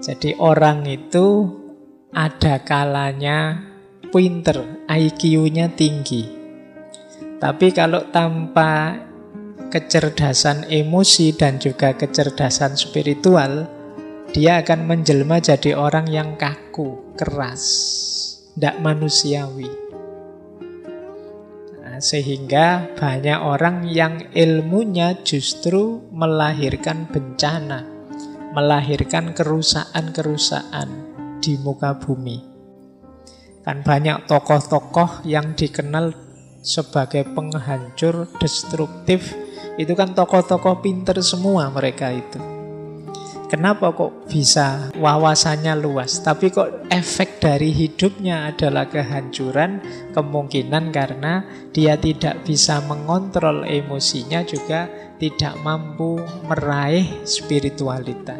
Jadi orang itu ada kalanya pinter, IQ-nya tinggi. Tapi kalau tanpa kecerdasan emosi dan juga kecerdasan spiritual, dia akan menjelma jadi orang yang kaku, keras, tidak manusiawi. Nah, sehingga banyak orang yang ilmunya justru melahirkan bencana, melahirkan kerusakan-kerusakan di muka bumi. Kan banyak tokoh-tokoh yang dikenal sebagai penghancur, destruktif, itu kan tokoh-tokoh pinter semua mereka itu. Kenapa kok bisa wawasannya luas, tapi kok efek dari hidupnya adalah kehancuran? Kemungkinan karena dia tidak bisa mengontrol emosinya juga tidak mampu meraih spiritualitas.